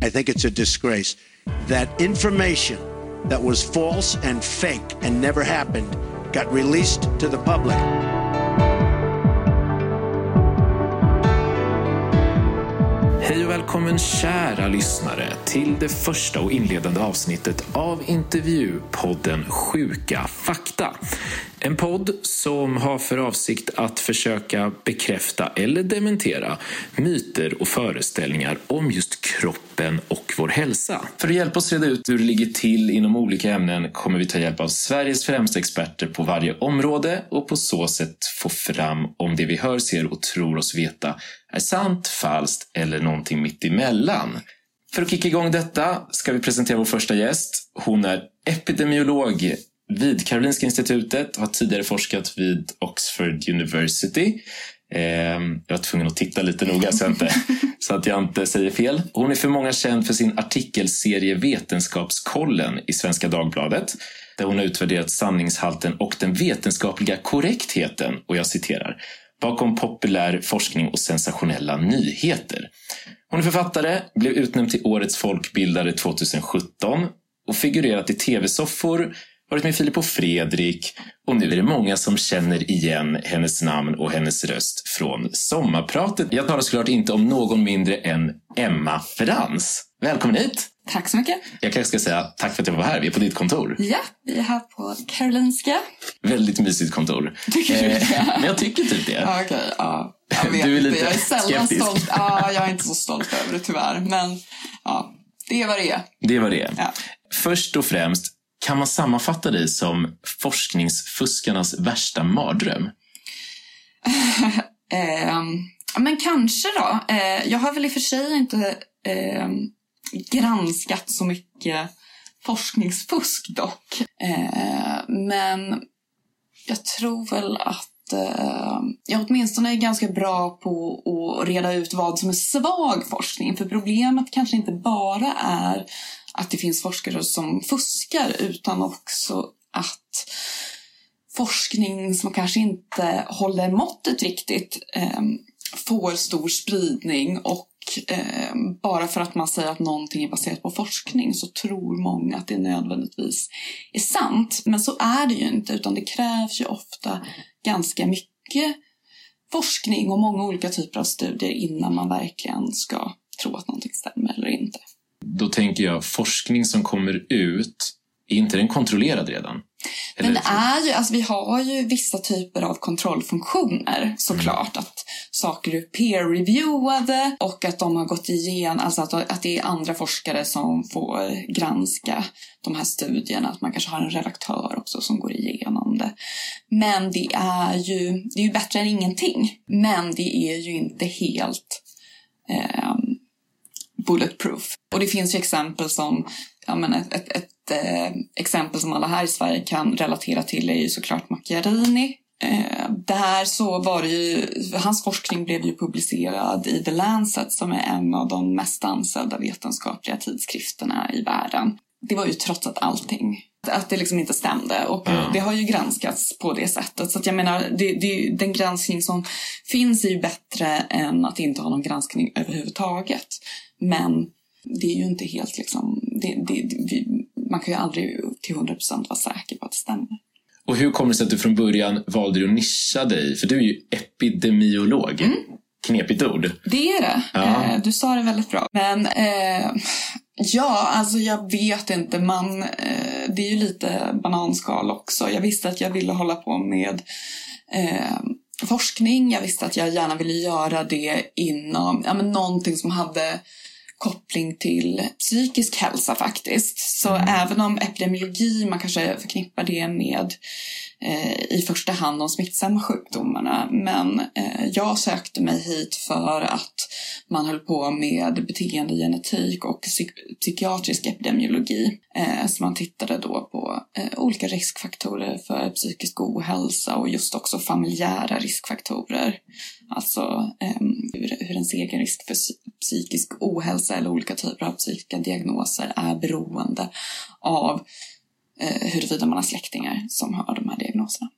I think it's a disgrace that information that was false and fake and never happened got released to the public. Välkommen kära lyssnare till det första och inledande avsnittet av intervjupodden Sjuka fakta. En podd som har för avsikt att försöka bekräfta eller dementera myter och föreställningar om just kroppen och vår hälsa. För att hjälpa oss reda ut hur det ligger till inom olika ämnen kommer vi ta hjälp av Sveriges främsta experter på varje område och på så sätt få fram om det vi hör, ser och tror oss veta är sant, falskt eller någonting mitt emellan. För att kicka igång detta ska vi presentera vår första gäst. Hon är epidemiolog vid Karolinska institutet, har tidigare forskat vid Oxford University. jag var tvungen att titta lite noga så, inte, så att jag inte säger fel. Hon är för många känd för sin artikelserie Vetenskapskollen i Svenska Dagbladet där hon har utvärderat sanningshalten och den vetenskapliga korrektheten, och jag citerar, bakom populär forskning och sensationella nyheter. Hon är författare, blev utnämnd till Årets folkbildare 2017 och figurerat i tv-soffor, varit med Filip och Fredrik och nu är det många som känner igen hennes namn och hennes röst från sommarpratet. Jag talar såklart inte om någon mindre än Emma Frans. Välkommen hit! Tack så mycket. Jag kanske ska säga tack för att jag var här. Vi är på ditt kontor. Ja, vi är här på Karolinska. Väldigt mysigt kontor. Tycker du det? Men jag tycker typ det. Okej, ja. Jag vet Du är inte. lite Jag är sällan skeptisk. stolt. Ja, jag är inte så stolt över det tyvärr. Men ja, det är vad det är. Det var det. Ja. Först och främst, kan man sammanfatta dig som forskningsfuskarnas värsta mardröm? Ehm, men kanske då. Eh, jag har väl i och för sig inte ehm, granskat så mycket forskningsfusk dock. Eh, men jag tror väl att eh, jag åtminstone är ganska bra på att reda ut vad som är svag forskning. För problemet kanske inte bara är att det finns forskare som fuskar utan också att forskning som kanske inte håller måttet riktigt eh, får stor spridning och eh, bara för att man säger att någonting är baserat på forskning så tror många att det nödvändigtvis är sant. Men så är det ju inte utan det krävs ju ofta ganska mycket forskning och många olika typer av studier innan man verkligen ska tro att någonting stämmer eller inte. Då tänker jag forskning som kommer ut, är inte den kontrollerad redan? Men det är ju, alltså vi har ju vissa typer av kontrollfunktioner såklart. Att saker är peer-reviewade och att de har gått igenom, alltså att, att det är andra forskare som får granska de här studierna. Att man kanske har en redaktör också som går igenom det. Men det är ju, det är ju bättre än ingenting. Men det är ju inte helt ehm, bulletproof. Och det finns ju exempel som, ja men ett, ett, ett eh, exempel som alla här i Sverige kan relatera till är ju såklart Macchiarini. Eh, där så var det ju, hans forskning blev ju publicerad i The Lancet som är en av de mest ansedda vetenskapliga tidskrifterna i världen. Det var ju trots att allting att det liksom inte stämde och Ja. det har ju granskats på det sättet. Så att jag menar, det, det, den granskning som finns är ju bättre än att inte ha någon granskning överhuvudtaget. Men det är ju inte helt liksom, det, vi, man kan ju aldrig till 100% vara säker på att det stämmer. Och hur kommer det sig att du från början valde att nischa dig? För du är ju epidemiolog. Knepigt ord. Det är det. Ja. Eh, du sa det väldigt bra. Men eh, ja, alltså jag vet inte. Man, eh, det är ju lite bananskal också. Jag visste att jag ville hålla på med eh, forskning. Jag visste att jag gärna ville göra det inom ja, men någonting som hade koppling till psykisk hälsa faktiskt. Så även om epidemiologi, man kanske förknippar det med eh, i första hand de smittsamma sjukdomarna. Men eh, jag sökte mig hit för att man höll på med beteendegenetik och psyk- psykiatrisk epidemiologi. Eh, så man tittade då på eh, olika riskfaktorer för psykisk ohälsa och just också familjära riskfaktorer. Alltså ehm, hur, hur ens egen risk för psykisk ohälsa eller olika typer av psykiska diagnoser är beroende av eh, huruvida man har släktingar som har de här diagnoserna.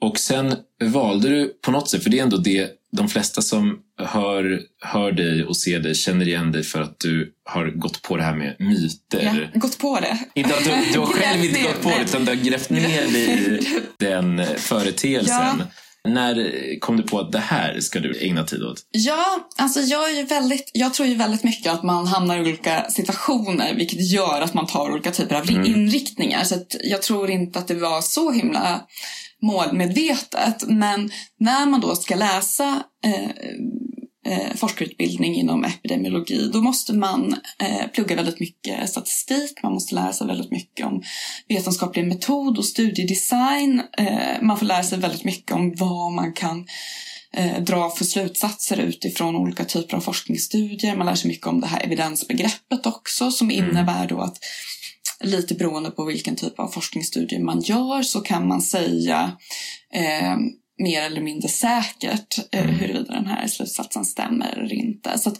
Och sen valde du på något sätt, för det är ändå det de flesta som hör, hör dig och ser dig känner igen dig för att du har gått på det här med myter. Ja, gått på det. Inte att du, du har själv inte gått på det, utan du har grävt ner dig i den företeelsen. Ja. När kom du på att det här ska du ägna tid åt? Ja, alltså jag, är ju väldigt, jag tror ju väldigt mycket att man hamnar i olika situationer vilket gör att man tar olika typer av inriktningar. Så jag tror inte att det var så himla målmedvetet. Men när man då ska läsa eh, eh, forskarutbildning inom epidemiologi då måste man eh, plugga väldigt mycket statistik, man måste lära sig väldigt mycket om vetenskaplig metod och studiedesign. Eh, man får lära sig väldigt mycket om vad man kan eh, dra för slutsatser utifrån olika typer av forskningsstudier. Man lär sig mycket om det här evidensbegreppet också som innebär då att lite beroende på vilken typ av forskningsstudie man gör så kan man säga eh, mer eller mindre säkert eh, huruvida den här slutsatsen stämmer eller inte. Så att,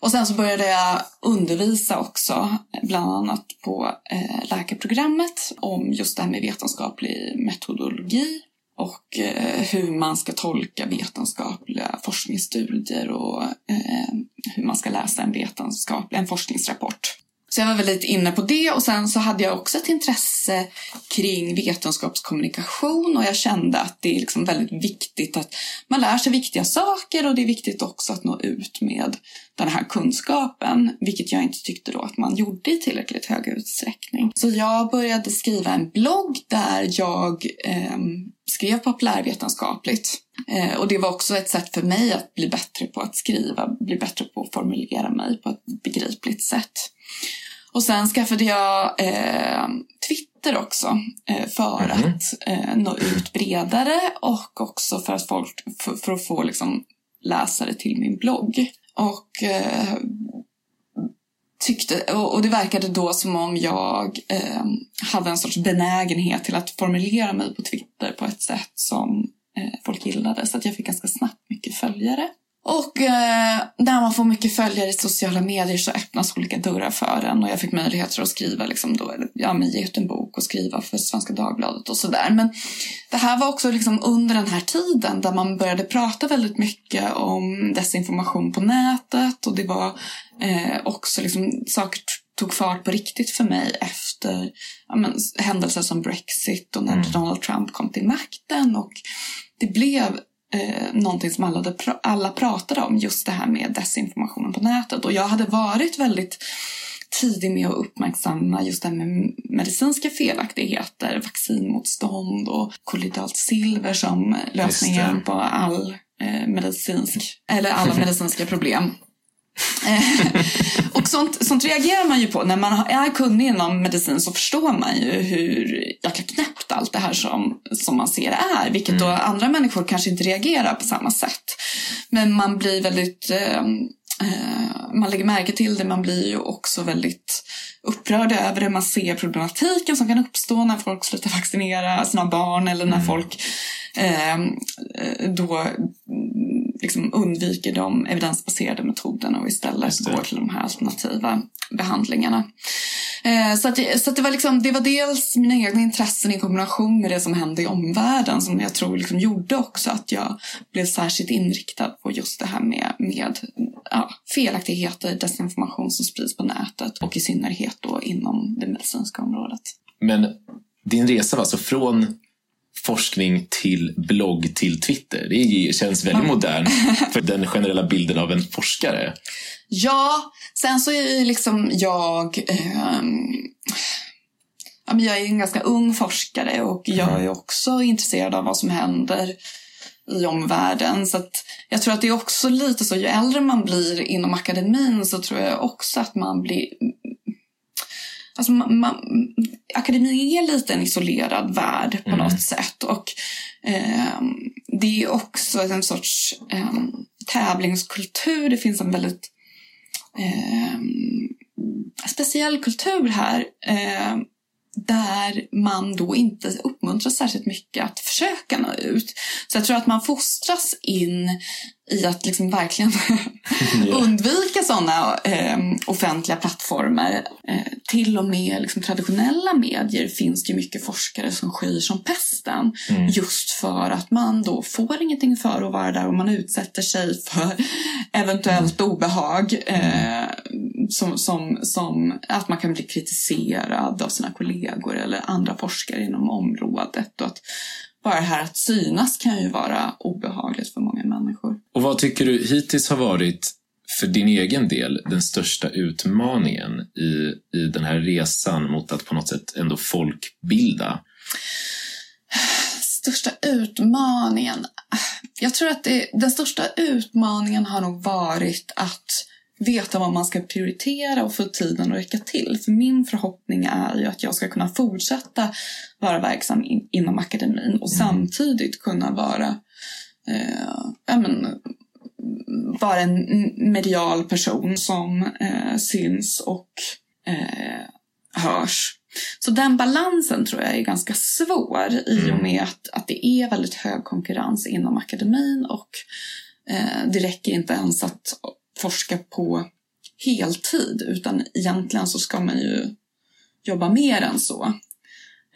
och sen så började jag undervisa också, bland annat på eh, läkarprogrammet om just det här med vetenskaplig metodologi och eh, hur man ska tolka vetenskapliga forskningsstudier och eh, hur man ska läsa en vetenskaplig en forskningsrapport. Så jag var väldigt inne på det och sen så hade jag också ett intresse kring vetenskapskommunikation och jag kände att det är liksom väldigt viktigt att man lär sig viktiga saker och det är viktigt också att nå ut med den här kunskapen, vilket jag inte tyckte då att man gjorde i tillräckligt hög utsträckning. Så jag började skriva en blogg där jag eh, skrev populärvetenskapligt. Eh, och det var också ett sätt för mig att bli bättre på att skriva, bli bättre på att formulera mig på ett begripligt sätt. Och sen skaffade jag eh, Twitter också eh, för att eh, nå ut bredare och också för att, folk, för, för att få liksom, läsare till min blogg. Och eh, tyckte, och, och det verkade då som om jag eh, hade en sorts benägenhet till att formulera mig på Twitter på ett sätt som eh, folk gillade. Så att jag fick ganska snabbt mycket följare. Och eh, när man får mycket följare i sociala medier så öppnas olika dörrar för en. Och jag fick möjligheter att skriva, liksom då, ja, men ge ut en bok och skriva för Svenska Dagbladet och sådär. Men det här var också liksom under den här tiden där man började prata väldigt mycket om desinformation på nätet. Och det var eh, också liksom, saker tog fart på riktigt för mig efter ja, men, händelser som Brexit och när Donald Trump kom till makten. Och det blev eh, någonting som alla, pra- alla pratade om, just det här med desinformationen på nätet. Och jag hade varit väldigt tidig med att uppmärksamma just det här med medicinska felaktigheter, vaccinmotstånd och kollidalt silver som lösningen på all eh, medicinsk, eller alla medicinska problem. Eh, och sånt, sånt reagerar man ju på. När man är kunnig inom medicin så förstår man ju hur jäkla knäppt allt det här som, som man ser är. Vilket då andra människor kanske inte reagerar på samma sätt. Men man blir väldigt... Eh, man lägger märke till det. Man blir ju också väldigt upprörd över det. Man ser problematiken som kan uppstå när folk slutar vaccinera sina barn eller när folk eh, då liksom undviker de evidensbaserade metoderna och istället går till de här alternativa behandlingarna. Eh, så att, så att det, var liksom, det var dels mina egna intressen i kombination med det som hände i omvärlden som jag tror liksom gjorde också att jag blev särskilt inriktad på just det här med, med ja, felaktigheter, desinformation som sprids på nätet och i synnerhet då inom det medicinska området. Men din resa var alltså från forskning till blogg till Twitter. Det känns väldigt modernt för den generella bilden av en forskare. Ja, sen så är ju liksom jag... ja, men jag är en ganska ung forskare och jag är också intresserad av vad som händer i omvärlden. Så att jag tror att det är också lite så, ju äldre man blir inom akademin så tror jag också att man blir... Alltså man, man, akademin är lite en isolerad värld på något sätt. Och ehm, det är också en sorts ehm, tävlingskultur. Det finns en väldigt eh, speciell kultur här. Eh, där man då inte uppmuntras särskilt mycket att försöka nå ut. Så jag tror att man fostras in i att liksom verkligen undvika sådana eh, offentliga plattformar. Eh, till och med liksom, traditionella medier finns det mycket forskare som skyr som pesten. Mm. Just för att man då får ingenting för att vara där och man utsätter sig för eventuellt mm. obehag. Eh, som, som, som att man kan bli kritiserad av sina kollegor eller andra forskare inom området. Och att bara det här att synas kan ju vara obehagligt för många människor. Och vad tycker du hittills har varit för din egen del den största utmaningen i, i den här resan mot att på något sätt ändå folkbilda? Största utmaningen? Jag tror att det, den största utmaningen har nog varit att veta vad man ska prioritera och få tiden att räcka till. För min förhoppning är ju att jag ska kunna fortsätta vara verksam in, inom akademin och mm. samtidigt kunna vara eh, ja, men, vara en medial person som eh, syns och eh, hörs. Så den balansen tror jag är ganska svår i och mm. med att, att det är väldigt hög konkurrens inom akademin och eh, det räcker inte ens att forska på heltid utan egentligen så ska man ju jobba mer än så.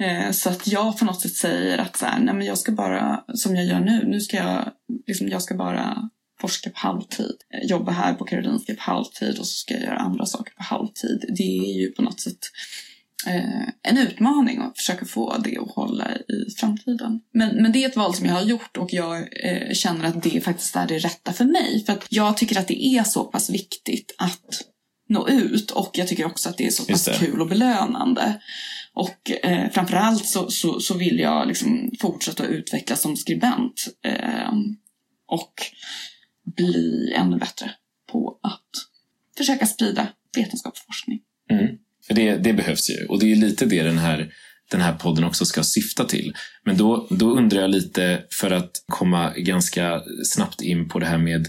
Eh, så att jag på något sätt säger att så här, nej men jag ska bara, som jag gör nu, nu ska jag, liksom, jag ska bara forska på halvtid. Eh, jobba här på Karolinska på halvtid och så ska jag göra andra saker på halvtid. Det är ju på något sätt eh, en utmaning att försöka få det att hålla i framtiden. Men, men det är ett val som jag har gjort och jag eh, känner att det faktiskt är det rätta för mig. För att jag tycker att det är så pass viktigt att nå ut och jag tycker också att det är så pass kul och belönande. Och eh, framförallt så, så, så vill jag liksom fortsätta utvecklas som skribent eh, och bli ännu bättre på att försöka sprida vetenskap och forskning. Mm. För det, det behövs ju och det är lite det den här, den här podden också ska syfta till. Men då, då undrar jag lite, för att komma ganska snabbt in på det här med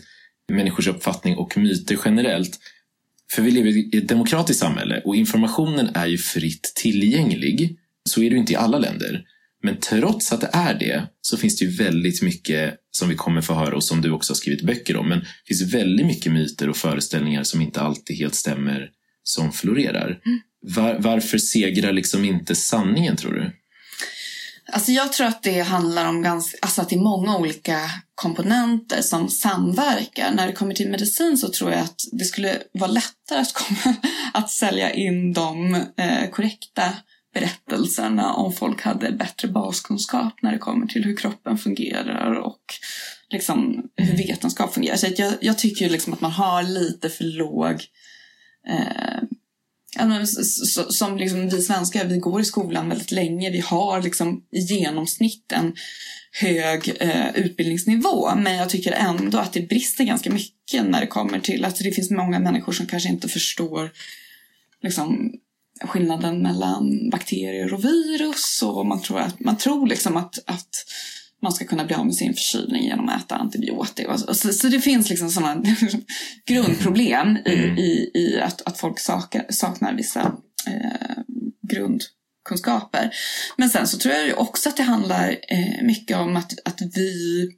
människors uppfattning och myter generellt. För vi lever i ett demokratiskt samhälle och informationen är ju fritt tillgänglig. Så är det ju inte i alla länder. Men trots att det är det så finns det ju väldigt mycket som vi kommer få höra och som du också har skrivit böcker om. Men det finns väldigt mycket myter och föreställningar som inte alltid helt stämmer som florerar. Mm. Var, varför segrar liksom inte sanningen tror du? Alltså jag tror att det handlar om ganska, alltså att det är många olika komponenter som samverkar. När det kommer till medicin så tror jag att det skulle vara lättare att, komma, att sälja in de eh, korrekta berättelserna om folk hade bättre baskunskap när det kommer till hur kroppen fungerar och liksom hur mm. vetenskap fungerar. Så jag, jag tycker liksom att man har lite för låg eh, som liksom vi svenskar, vi går i skolan väldigt länge. Vi har liksom i genomsnitt en hög eh, utbildningsnivå. Men jag tycker ändå att det brister ganska mycket när det kommer till att det finns många människor som kanske inte förstår liksom, skillnaden mellan bakterier och virus. Och man tror, att, man tror liksom att, att man ska kunna bli av med sin förkylning genom att äta antibiotika. Så, så det finns liksom sådana grundproblem i, mm. i, i att, att folk sakar, saknar vissa eh, grundkunskaper. Men sen så tror jag också att det handlar eh, mycket om att, att vi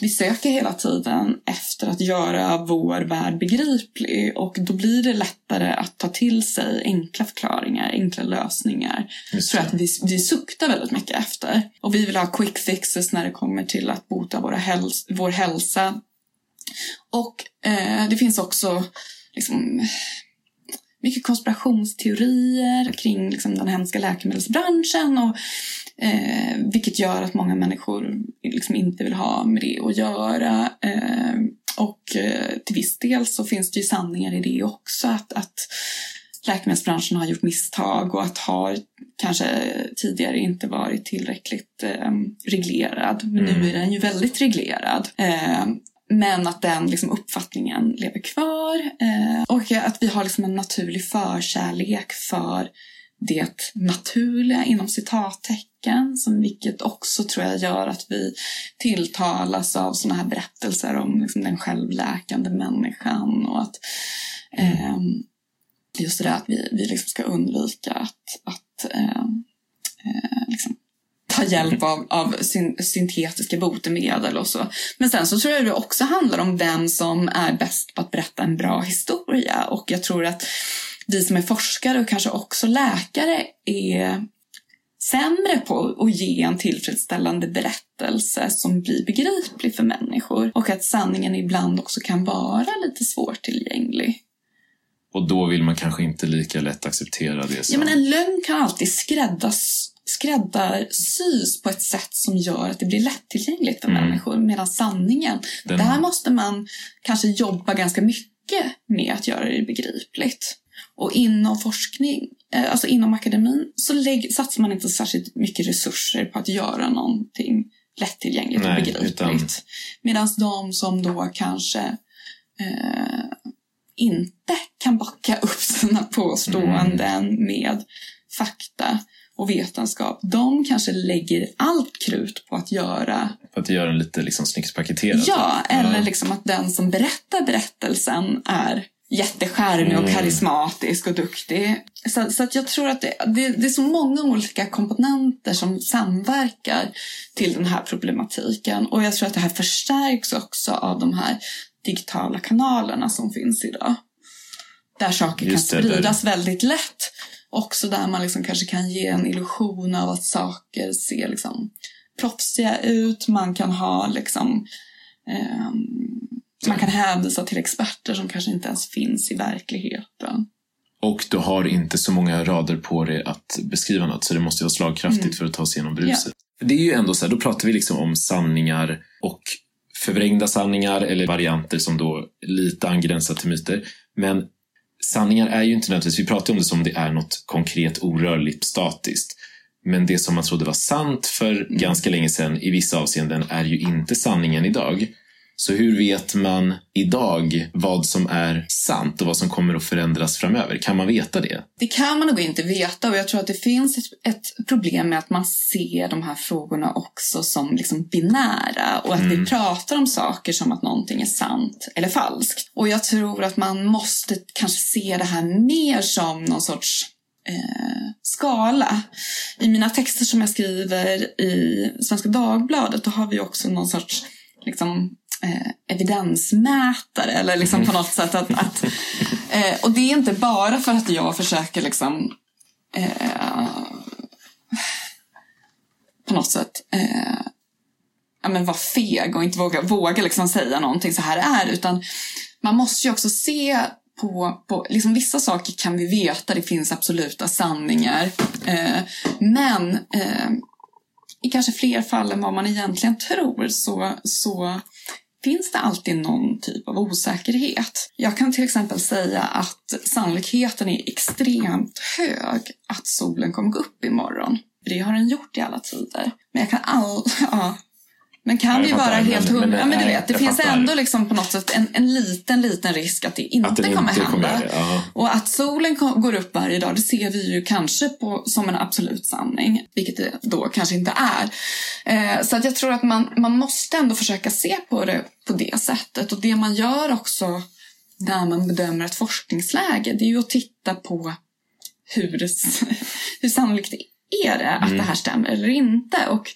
vi söker hela tiden efter att göra vår värld begriplig och då blir det lättare att ta till sig enkla förklaringar, enkla lösningar. Just tror att vi, vi suktar väldigt mycket efter. Och vi vill ha quick fixes när det kommer till att bota våra häls vår hälsa. Och eh, det finns också liksom, mycket konspirationsteorier kring liksom, den hemska läkemedelsbranschen. Och Eh, vilket gör att många människor liksom inte vill ha med det att göra. Eh, och eh, till viss del så finns det ju sanningar i det också. Att, att läkemedelsbranschen har gjort misstag och att har kanske tidigare inte varit tillräckligt eh, reglerad. Men mm. nu är den ju väldigt reglerad. Eh, men att den liksom, uppfattningen lever kvar eh, och att vi har liksom en naturlig förkärlek för det naturliga inom citattecken, som vilket också tror jag gör att vi tilltalas av sådana här berättelser om liksom, den självläkande människan och att eh, just det där att vi, vi liksom ska undvika att, att eh, eh, liksom, ta hjälp av, av syn, syntetiska botemedel och så. Men sen så tror jag det också handlar om vem som är bäst på att berätta en bra historia. Och jag tror att vi som är forskare och kanske också läkare är sämre på att ge en tillfredsställande berättelse som blir begriplig för människor. Och att sanningen ibland också kan vara lite svårtillgänglig. Och då vill man kanske inte lika lätt acceptera det. Som... Ja, men en lögn kan alltid skräddas, skräddarsys på ett sätt som gör att det blir lättillgängligt för mm. människor. Medan sanningen, Den... där måste man kanske jobba ganska mycket med att göra det begripligt. Och inom forskning, eh, alltså inom akademin, så lägg, satsar man inte särskilt mycket resurser på att göra någonting lättillgängligt Nej, och begripligt. Utan... Medan de som då kanske eh, inte kan backa upp sina påståenden mm. med fakta och vetenskap, de kanske lägger allt krut på att göra... På att göra den lite liksom snyggt paketerad? Ja, eller ja. liksom att den som berättar berättelsen är jättecharmig och mm. karismatisk och duktig. Så, så att jag tror att det, det, det, är så många olika komponenter som samverkar till den här problematiken. Och jag tror att det här förstärks också av de här digitala kanalerna som finns idag. Där saker Just kan spridas det, väldigt lätt. Också där man liksom kanske kan ge en illusion av att saker ser liksom proffsiga ut. Man kan ha liksom um, man kan hänvisa till experter som kanske inte ens finns i verkligheten. Och du har inte så många rader på dig att beskriva något, så det måste vara slagkraftigt mm. för att ta sig igenom bruset. Ja. Det är ju ändå så här, då pratar vi liksom om sanningar och förvrängda sanningar eller varianter som då lite angränsar till myter. Men sanningar är ju inte nödvändigtvis, vi pratar om det som det är något konkret orörligt statiskt. Men det som man trodde var sant för mm. ganska länge sedan i vissa avseenden är ju inte sanningen idag. Så hur vet man idag vad som är sant och vad som kommer att förändras framöver? Kan man veta det? Det kan man nog inte veta och jag tror att det finns ett, ett problem med att man ser de här frågorna också som liksom binära och att mm. vi pratar om saker som att någonting är sant eller falskt. Och jag tror att man måste kanske se det här mer som någon sorts Eh, skala. I mina texter som jag skriver i Svenska Dagbladet då har vi också någon sorts liksom, eh, evidensmätare eller liksom på något sätt att, att eh, och det är inte bara för att jag försöker liksom eh, på något sätt eh, ja, men vara feg och inte våga, våga liksom säga någonting så här är utan man måste ju också se på, på liksom vissa saker kan vi veta, det finns absoluta sanningar. Eh, men eh, i kanske fler fall än vad man egentligen tror så, så finns det alltid någon typ av osäkerhet. Jag kan till exempel säga att sannolikheten är extremt hög att solen kommer gå upp imorgon. Det har den gjort i alla tider. Men jag kan all... Ja, men kan vi vara helt hundra? Ja, men du vet, det finns fattar. ändå liksom på något sätt en, en liten, liten risk att det inte att kommer inte hända. Kommer, ja. Och att solen går upp varje dag, det ser vi ju kanske på, som en absolut sanning, vilket det då kanske inte är. Eh, så att jag tror att man, man måste ändå försöka se på det på det sättet. Och det man gör också när man bedömer ett forskningsläge, det är ju att titta på hur, hur sannolikt det är det att mm. det här stämmer eller inte? Och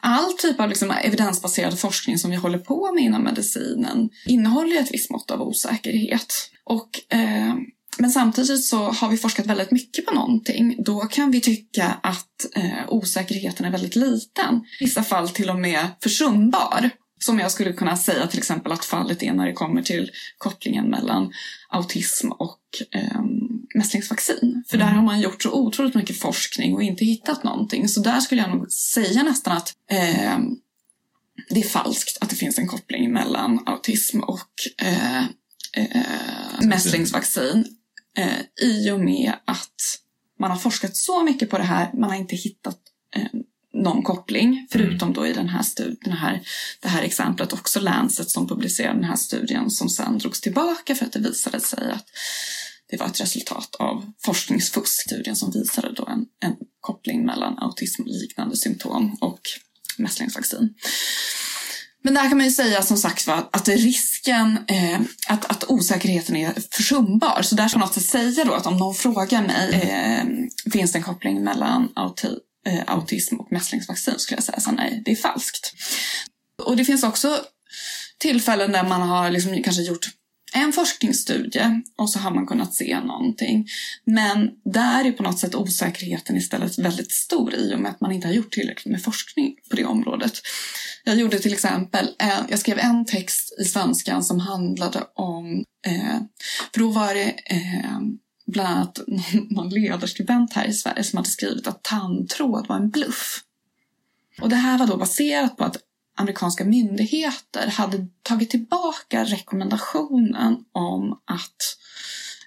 all typ av liksom evidensbaserad forskning som vi håller på med inom medicinen innehåller ett visst mått av osäkerhet. Och, eh, men samtidigt så har vi forskat väldigt mycket på någonting. Då kan vi tycka att eh, osäkerheten är väldigt liten. I vissa fall till och med försumbar. Som jag skulle kunna säga till exempel att fallet är när det kommer till kopplingen mellan autism och eh, mässlingsvaccin. För mm. där har man gjort så otroligt mycket forskning och inte hittat någonting. Så där skulle jag nog säga nästan att eh, det är falskt att det finns en koppling mellan autism och eh, eh, mässlingsvaccin. Eh, I och med att man har forskat så mycket på det här, man har inte hittat eh, någon koppling, förutom då i den här, studien, här, det här exemplet också Lancet som publicerade den här studien som sen drogs tillbaka för att det visade sig att det var ett resultat av forskningsfusk. Studien som visade då en, en koppling mellan autismliknande symptom och mässlingsvaccin. Men där kan man ju säga som sagt var att risken, eh, att, att osäkerheten är försumbar. Så där ska man säga då att om någon frågar mig, eh, finns det en koppling mellan auti eh, autism och mässlingsvaccin skulle jag säga. Så nej, det är falskt. Och det finns också tillfällen där man har liksom kanske gjort en forskningsstudie och så har man kunnat se någonting. Men där är på något sätt osäkerheten istället väldigt stor i och med att man inte har gjort tillräckligt med forskning på det området. Jag gjorde till exempel, eh, jag skrev en text i svenskan som handlade om, eh, för då var det eh, bland annat någon ledarskribent här i Sverige som hade skrivit att tandtråd var en bluff. Och det här var då baserat på att amerikanska myndigheter hade tagit tillbaka rekommendationen om att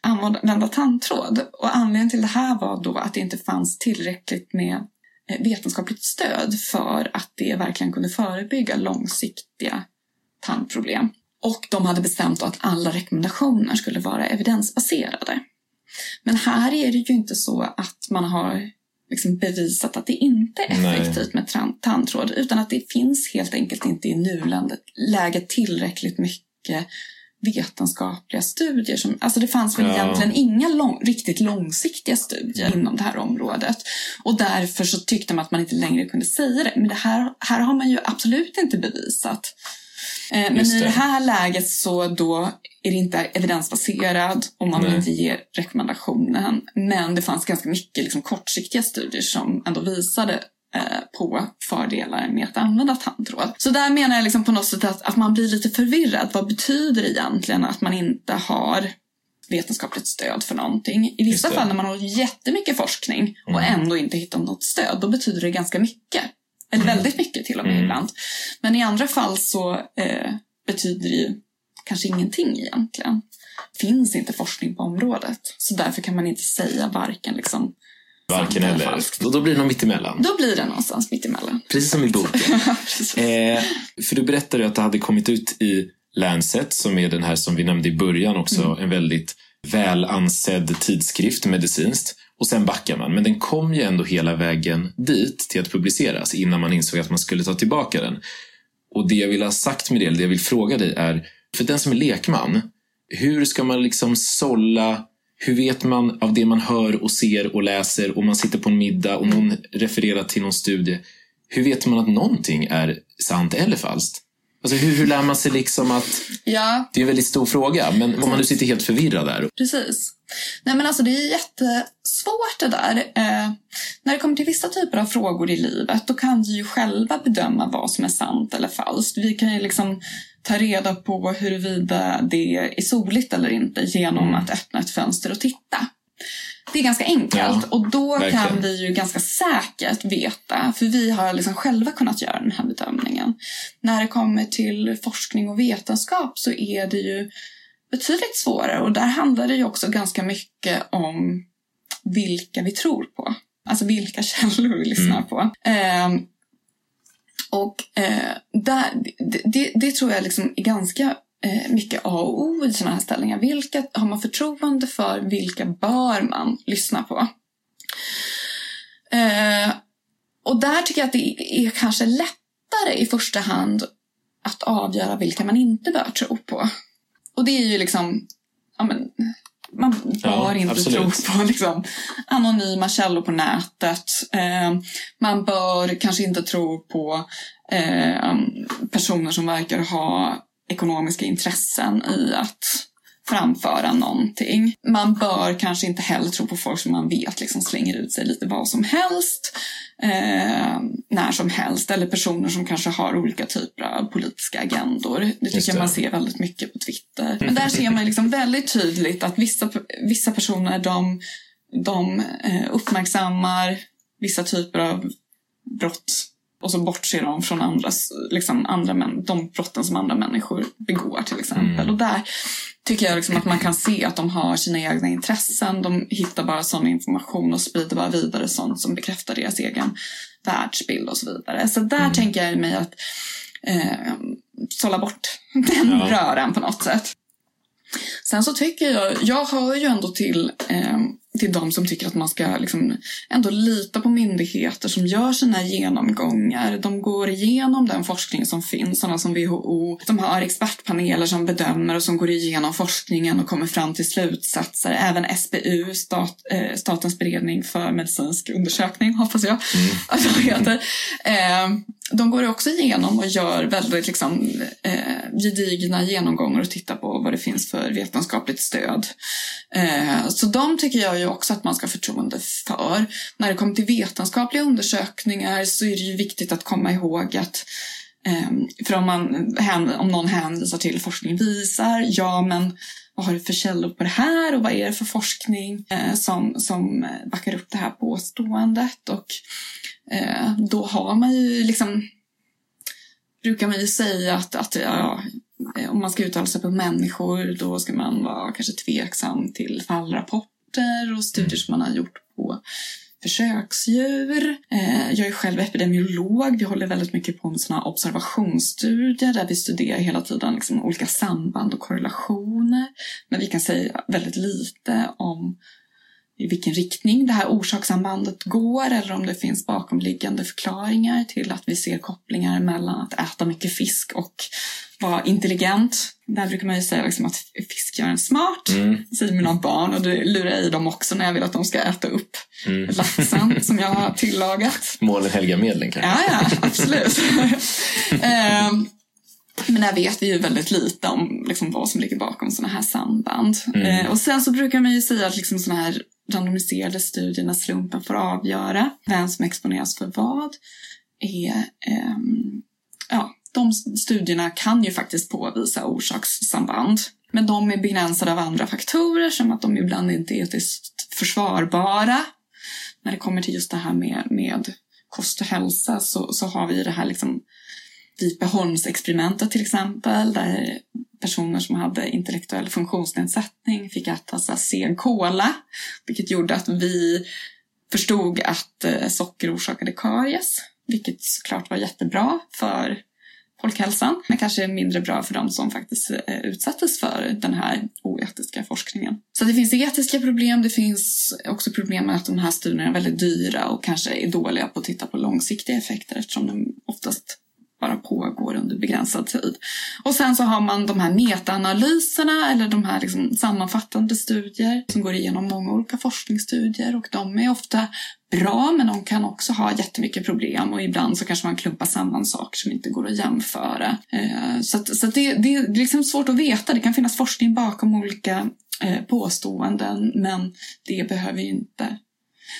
använda tandtråd. Och anledningen till det här var då att det inte fanns tillräckligt med eh, vetenskapligt stöd för att det verkligen kunde förebygga långsiktiga tandproblem. Och de hade bestämt att alla rekommendationer skulle vara evidensbaserade. Men här är det ju inte så att man har liksom bevisat att det inte är effektivt Nej. med tandtråd utan att det finns helt enkelt inte i nuläget tillräckligt mycket vetenskapliga studier. Som, alltså det fanns väl ja. egentligen inga lång, riktigt långsiktiga studier mm. inom det här området. Och därför så tyckte man att man inte längre kunde säga det. Men det här, här har man ju absolut inte bevisat. Eh, men i det här läget så då är det inte evidensbaserad och man vill inte ge rekommendationen. Men det fanns ganska mycket liksom kortsiktiga studier som ändå visade eh, på fördelar med att använda tandtråd. Så där menar jag liksom på något sätt att, att man blir lite förvirrad. Vad betyder det egentligen att man inte har vetenskapligt stöd för någonting. I vissa fall när man har jättemycket forskning och mm. ändå inte hittat något stöd, då betyder det ganska mycket. Eller väldigt mycket till och med mm. ibland. Men i andra fall så eh, betyder det ju kanske ingenting egentligen. Finns inte forskning på området. Så därför kan man inte säga varken liksom Varken eller. Falskt. Då, blir det något mittemellan. Då blir det någonstans mittemellan. Precis som i boken. eh, för du berättade att det hade kommit ut i Lancet som är den här som vi nämnde i början också. Mm. En väldigt väl ansedd tidskrift medicinskt. Och sen backar man. Men den kom ju ändå hela vägen dit till att publiceras innan man insåg att man skulle ta tillbaka den. Och det jag vill ha sagt med det, eller det jag vill fråga dig är, för den som är lekman, hur ska man liksom sålla hur vet man av det man hör och ser och läser och man sitter på en middag och någon refererar till någon studie. Hur vet man att någonting är sant eller falskt? Alltså hur, hur lär man sig liksom att... Ja. Det är en väldigt stor fråga, men om man nu sitter helt förvirrad där. Precis. Nej men alltså det är jättesvårt det där. Eh, när det kommer till vissa typer av frågor i livet då kan vi ju själva bedöma vad som är sant eller falskt. Vi kan ju liksom ta reda på huruvida det är soligt eller inte genom mm. att öppna ett fönster och titta. Det är ganska enkelt ja, och då verkligen. kan vi ju ganska säkert veta, för vi har liksom själva kunnat göra den här bedömningen. När det kommer till forskning och vetenskap så är det ju betydligt svårare och där handlar det ju också ganska mycket om vilka vi tror på. Alltså vilka källor vi lyssnar mm. på. Eh, och eh, där, det, det, det, tror jag liksom är ganska eh, mycket A och O i sådana här ställningar. Vilka har man förtroende för? Vilka bör man lyssna på? Eh, och där tycker jag att det är kanske lättare i första hand att avgöra vilka man inte bör tro på. Och det är ju liksom, ja men, man bör ja, inte absolut. tro på liksom, anonyma källor på nätet. Eh, man bör kanske inte tro på eh, personer som verkar ha ekonomiska intressen i att framföra någonting. Man bör kanske inte heller tro på folk som man vet liksom slänger ut sig lite vad som helst, eh, när som helst. Eller personer som kanske har olika typer av politiska agendor. Det tycker jag man ser väldigt mycket på Twitter. Men där ser man liksom väldigt tydligt att vissa, vissa personer de, de eh, uppmärksammar vissa typer av brott och så bortser de från andras, liksom andra män, de brotten som andra människor begår till exempel. Mm. Och där tycker jag liksom att man kan se att de har sina egna intressen. De hittar bara sån information och sprider bara vidare sånt som bekräftar deras egen världsbild och så vidare. Så där mm. tänker jag mig att eh, sålla bort den ja. röran på något sätt. Sen så tycker jag, jag hör ju ändå till, eh, till de som tycker att man ska liksom ändå lita på myndigheter som gör sina genomgångar. De går igenom den forskning som finns, sådana som WHO. De har expertpaneler som bedömer och som går igenom forskningen och kommer fram till slutsatser. Även SBU, stat, eh, Statens beredning för medicinsk undersökning, hoppas jag mm. att det heter. Eh, de går också igenom och gör väldigt liksom, eh, gedigna genomgångar och tittar på vad det finns för vetenskapligt stöd. Eh, så de tycker jag ju också att man ska ha förtroende för. När det kommer till vetenskapliga undersökningar så är det ju viktigt att komma ihåg att eh, för om, man, om någon hänvisar till forskning visar, ja men vad har du för källor på det här och vad är det för forskning eh, som, som backar upp det här påståendet? Och eh, då har man ju liksom brukar man ju säga att, att ja, om man ska uttala sig på människor då ska man vara kanske tveksam till fallrapporter och studier som man har gjort på försöksdjur. Eh, jag är själv epidemiolog. Vi håller väldigt mycket på med såna observationsstudier där vi studerar hela tiden liksom olika samband och korrelationer. Men vi kan säga väldigt lite om i vilken riktning det här orsakssambandet går eller om det finns bakomliggande förklaringar till att vi ser kopplingar mellan att äta mycket fisk och vara intelligent. Där brukar man ju säga liksom att fisk gör en smart, mm. säger mina barn och det lurar jag i dem också när jag vill att de ska äta upp mm. laxen som jag har tillagat. Målen helgar medlen kanske? Ja, ja, absolut. um, men där vet vi ju väldigt lite om liksom, vad som ligger bakom sådana här samband. Mm. Eh, och sen så brukar man ju säga att liksom, sådana här randomiserade studier när slumpen får avgöra vem som exponeras för vad är eh, ja, de studierna kan ju faktiskt påvisa orsakssamband. Men de är begränsade av andra faktorer som att de ibland inte är etiskt försvarbara. När det kommer till just det här med, med kost och hälsa så, så har vi det här liksom Vipeholmsexperimentet till exempel där personer som hade intellektuell funktionsnedsättning fick äta sen kola vilket gjorde att vi förstod att eh, socker orsakade karies vilket såklart var jättebra för folkhälsan men kanske mindre bra för de som faktiskt eh, utsattes för den här oetiska forskningen. Så det finns etiska problem, det finns också problem med att de här studierna är väldigt dyra och kanske är dåliga på att titta på långsiktiga effekter eftersom de oftast bara pågår under begränsad tid. Och sen så har man de här metaanalyserna eller de här liksom sammanfattande studier som går igenom många olika forskningsstudier och de är ofta bra men de kan också ha jättemycket problem och ibland så kanske man klumpar samman saker som inte går att jämföra. Eh, så, att, så att det, det, är liksom svårt att veta. Det kan finnas forskning bakom olika eh, påståenden men det behöver ju inte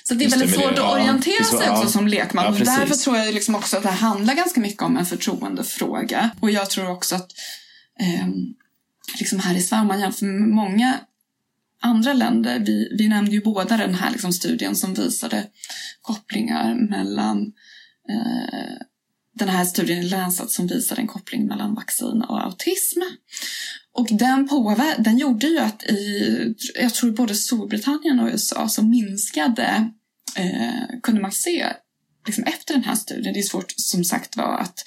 så det är väldigt svårt det. att orientera ja, sig också ja. som lekman. Ja, därför tror jag liksom också att det handlar ganska mycket om en förtroendefråga. Och jag tror också att eh, liksom här i Sverige, om man jämför med många andra länder, vi, vi nämnde ju båda den här liksom studien som visade kopplingar mellan eh, den här studien i Lancet som visade en koppling mellan vaccin och autism. Och den, påver den gjorde ju att i, jag tror både Storbritannien och USA så minskade, eh, kunde man se liksom efter den här studien, det är svårt som sagt var att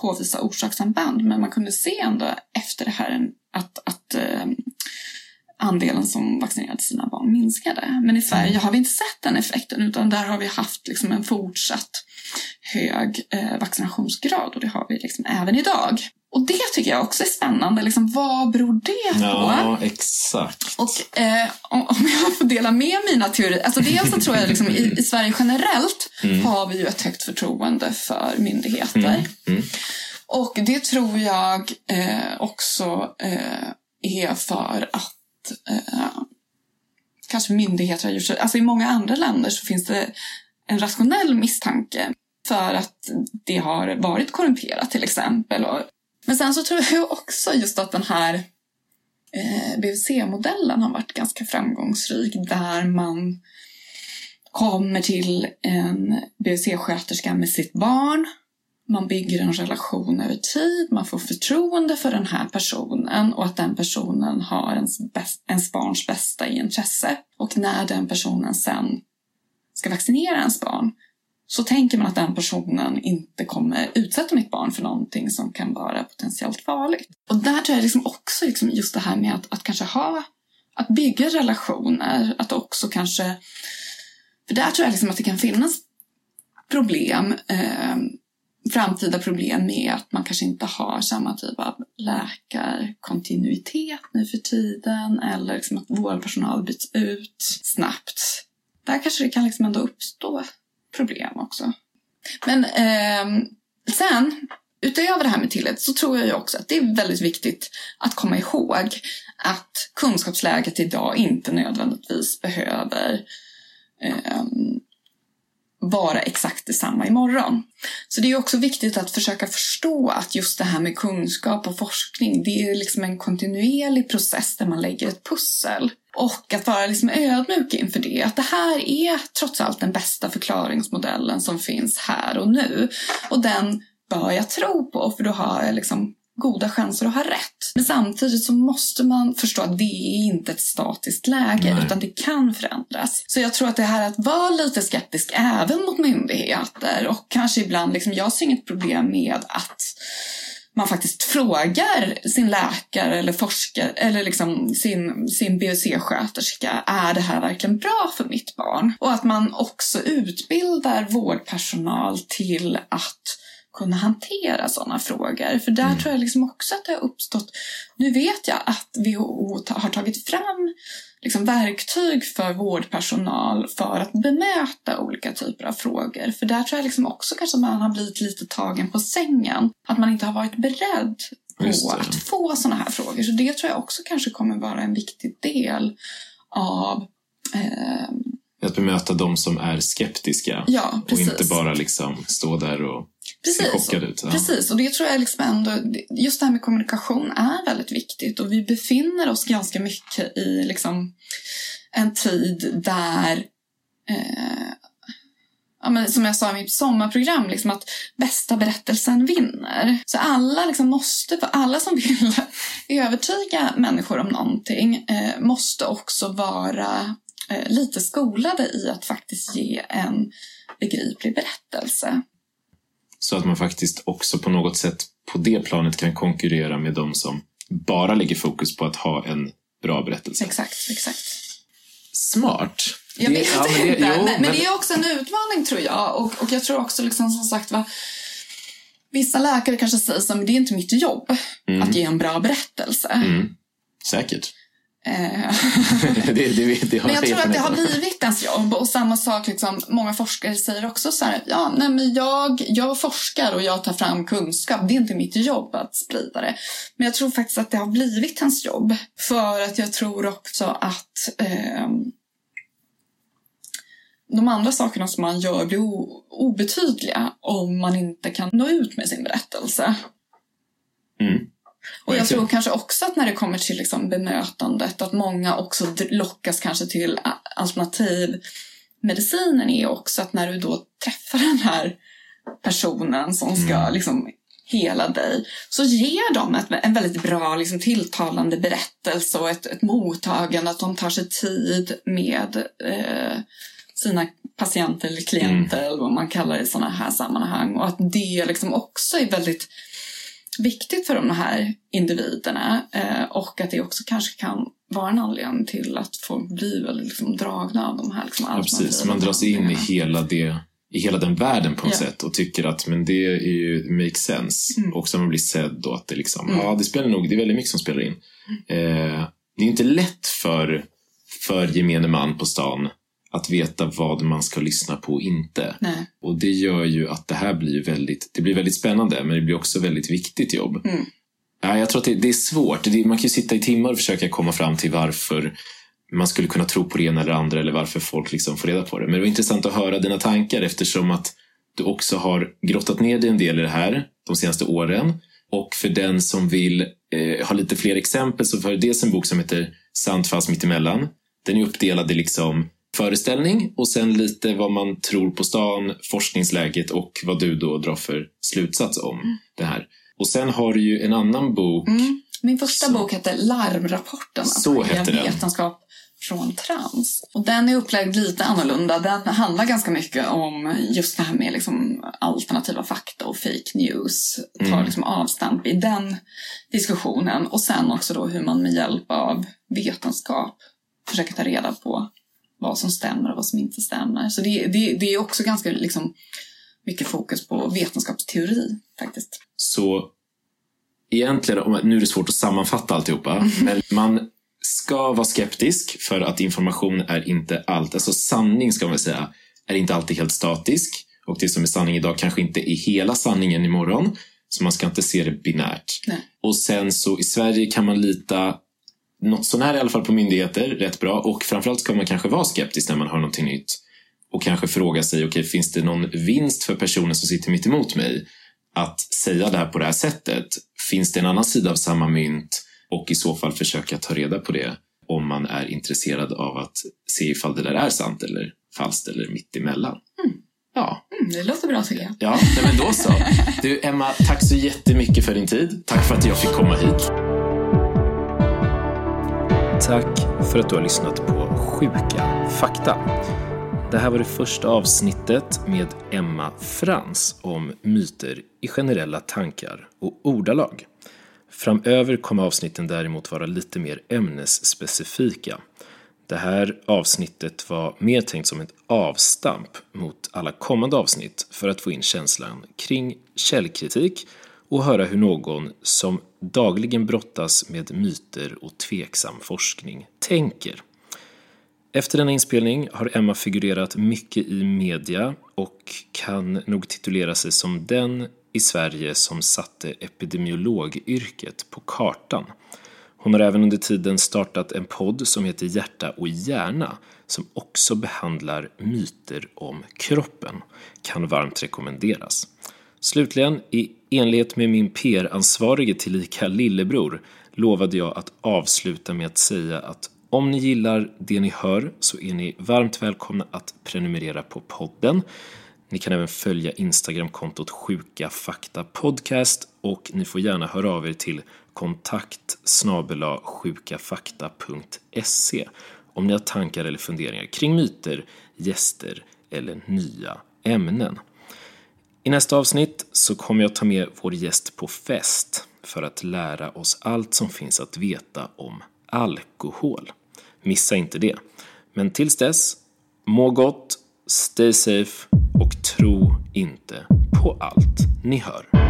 påvisa orsakssamband, men man kunde se ändå efter det här att, att eh, andelen som vaccinerade sina barn minskade. Men i Sverige har vi inte sett den effekten utan där har vi haft liksom en fortsatt hög eh, vaccinationsgrad och det har vi liksom även idag. Och det tycker jag också är spännande. Liksom, vad beror det på? Ja, exakt. Och eh, om, om jag får dela med mina teorier. Alltså dels så tror jag liksom, i, i Sverige generellt mm. har vi ju ett högt förtroende för myndigheter. Mm. Mm. Och det tror jag eh, också eh, är för att eh, kanske myndigheter har gjort så. Alltså i många andra länder så finns det en rationell misstanke för att det har varit korrumperat till exempel. Och men sen så tror jag också just att den här eh, BVC-modellen har varit ganska framgångsrik där man kommer till en BVC-sköterska med sitt barn. Man bygger en relation över tid, man får förtroende för den här personen och att den personen har ens, bäst, ens barns bästa i intresse. Och när den personen sen ska vaccinera ens barn så tänker man att den personen inte kommer utsätta mitt barn för någonting som kan vara potentiellt farligt. Och där tror jag liksom också liksom just det här med att, att kanske ha att bygga relationer, att också kanske... För där tror jag liksom att det kan finnas problem, eh, framtida problem med att man kanske inte har samma typ av läkarkontinuitet nu för tiden eller liksom att vårdpersonal byts ut snabbt. Där kanske det kan liksom ändå uppstå problem också. Men eh, sen, utöver det här med tillit, så tror jag ju också att det är väldigt viktigt att komma ihåg att kunskapsläget idag inte nödvändigtvis behöver eh, vara exakt detsamma imorgon. Så det är också viktigt att försöka förstå att just det här med kunskap och forskning, det är liksom en kontinuerlig process där man lägger ett pussel. Och att vara liksom ödmjuk inför det, att det här är trots allt den bästa förklaringsmodellen som finns här och nu. Och den bör jag tro på, för då har jag liksom goda chanser att ha rätt. Men samtidigt så måste man förstå att det är inte ett statiskt läge Nej. utan det kan förändras. Så jag tror att det här att vara lite skeptisk även mot myndigheter och kanske ibland, liksom, jag ser inget problem med att man faktiskt frågar sin läkare eller forskare eller liksom sin, sin BUC-sköterska, är det här verkligen bra för mitt barn? Och att man också utbildar vårdpersonal till att kunna hantera sådana frågor. För där mm. tror jag liksom också att det har uppstått... Nu vet jag att WHO har tagit fram liksom verktyg för vårdpersonal för att bemöta olika typer av frågor. För där tror jag liksom också kanske man har blivit lite tagen på sängen. Att man inte har varit beredd på att få sådana här frågor. Så det tror jag också kanske kommer vara en viktig del av eh, att bemöta de som är skeptiska ja, och inte bara liksom stå där och precis, se chockade ut. Ja. Precis, och det tror jag liksom ändå, just det här med kommunikation är väldigt viktigt och vi befinner oss ganska mycket i liksom en tid där eh, ja, men som jag sa i mitt sommarprogram, liksom att bästa berättelsen vinner. Så alla liksom måste, alla som vill övertyga människor om någonting eh, måste också vara lite skolade i att faktiskt ge en begriplig berättelse. Så att man faktiskt också på något sätt på det planet kan konkurrera med de som bara lägger fokus på att ha en bra berättelse. Exakt, exakt. Smart. Jag vet ja, men, det, inte, jo, men, men, det är också en utmaning tror jag. Och, och jag tror också liksom som sagt va, Vissa läkare kanske säger att det är inte mitt jobb mm. att ge en bra berättelse. Mm. Säkert. Eh. det, det, det men jag tror att det har blivit ens jobb. Och samma sak, liksom, många forskare säger också så här, ja, nej, men jag, jag forskar och jag tar fram kunskap. Det är inte mitt jobb att sprida det. Men jag tror faktiskt att det har blivit ens jobb. För att jag tror också att eh, de andra sakerna som man gör blir obetydliga om man inte kan nå ut med sin berättelse. Mm. Och jag tror kanske också att när det kommer till liksom bemötandet att många också lockas kanske till alternativmedicinen är också att när du då träffar den här personen som ska mm. liksom hela dig så ger de ett, en väldigt bra liksom, tilltalande berättelse och ett, ett mottagande, att de tar sig tid med eh, sina patienter eller klienter mm. eller vad man kallar det i sådana här sammanhang och att det liksom också är väldigt viktigt för de här individerna eh, och att det också kanske kan vara en anledning till att folk blir väldigt liksom dragna av de här liksom, ja, precis. Man dras in i hela, det, i hela den världen på något ja. sätt och tycker att men det är ju makes sense. Mm. Och så man blir sedd och att det liksom, mm. ja det spelar nog, det är väldigt mycket som spelar in. Mm. Eh, det är inte lätt för, för gemene man på stan att veta vad man ska lyssna på och inte. Nej. Och det gör ju att det här blir väldigt, det blir väldigt spännande men det blir också väldigt viktigt jobb. Mm. Ja, jag tror att det, det är svårt. Det, man kan ju sitta i timmar och försöka komma fram till varför man skulle kunna tro på det ena eller andra eller varför folk liksom får reda på det. Men det var intressant att höra dina tankar eftersom att du också har grottat ner dig en del i det här de senaste åren. Och för den som vill eh, ha lite fler exempel så var det dels en bok som heter Sant fast mittemellan. Den är uppdelad i liksom föreställning och sen lite vad man tror på stan, forskningsläget och vad du då drar för slutsats om mm. det här. Och sen har du ju en annan bok. Mm. Min första som... bok heter Larmrapporten. Så heter den. Vetenskap från trans. Och den är upplagd lite annorlunda. Den handlar ganska mycket om just det här med liksom alternativa fakta och fake news. Tar Mm. liksom avstamp i den diskussionen. Och sen också då hur man med hjälp av vetenskap försöker ta reda på vad som stämmer och vad som inte stämmer. Så det, det, det är också ganska liksom mycket fokus på vetenskapsteori faktiskt. Så egentligen, nu är det svårt att sammanfatta alltihopa, men man ska vara skeptisk för att information är inte allt, alltså sanning ska man säga, är inte alltid helt statisk. Och det som är sanning idag kanske inte är hela sanningen imorgon. Så man ska inte se det binärt. Nej. Och sen så i Sverige kan man lita något sånär i alla fall på myndigheter rätt bra. Och framförallt ska man kanske vara skeptisk när man hör någonting nytt. Och kanske fråga sig, okej finns det någon vinst för personen som sitter mitt emot mig? att säga det här på det här sättet? Finns det en annan sida av samma mynt? Och i så fall försöka ta reda på det om man är intresserad av att se ifall det där är sant eller falskt eller mitt emellan. Ja, Mm, det låter bra tycker jag. ja men då så. Du Emma, tack så jättemycket för din tid. Tack för att jag fick komma hit. Tack för att du har lyssnat på Sjuka fakta. Det här var det första avsnittet med Emma Frans om myter i generella tankar och ordalag. Framöver kommer avsnitten däremot vara lite mer ämnesspecifika. Det här avsnittet var mer tänkt som ett avstamp mot alla kommande avsnitt för att få in känslan kring källkritik och höra hur någon som dagligen brottas med myter och tveksam forskning tänker. Efter denna inspelning har Emma figurerat mycket i media och kan nog titulera sig som den i Sverige som satte epidemiologyrket på kartan. Hon har även under tiden startat en podd som heter Hjärta och hjärna som också behandlar myter om kroppen. Kan varmt rekommenderas. Slutligen, i enlighet med min PR-ansvarige tillika lillebror lovade jag att avsluta med att säga att om ni gillar det ni hör så är ni varmt välkomna att prenumerera på podden. Ni kan även följa Instagramkontot Sjuka Fakta Podcast och ni får gärna höra av er till kontakt sjukafakta.se om ni har tankar eller funderingar kring myter, gäster eller nya ämnen. I nästa avsnitt så kommer jag ta med vår gäst på fest för att lära oss allt som finns att veta om alkohol. Missa inte det. Men tills dess, må gott, stay safe och tro inte på allt ni hör.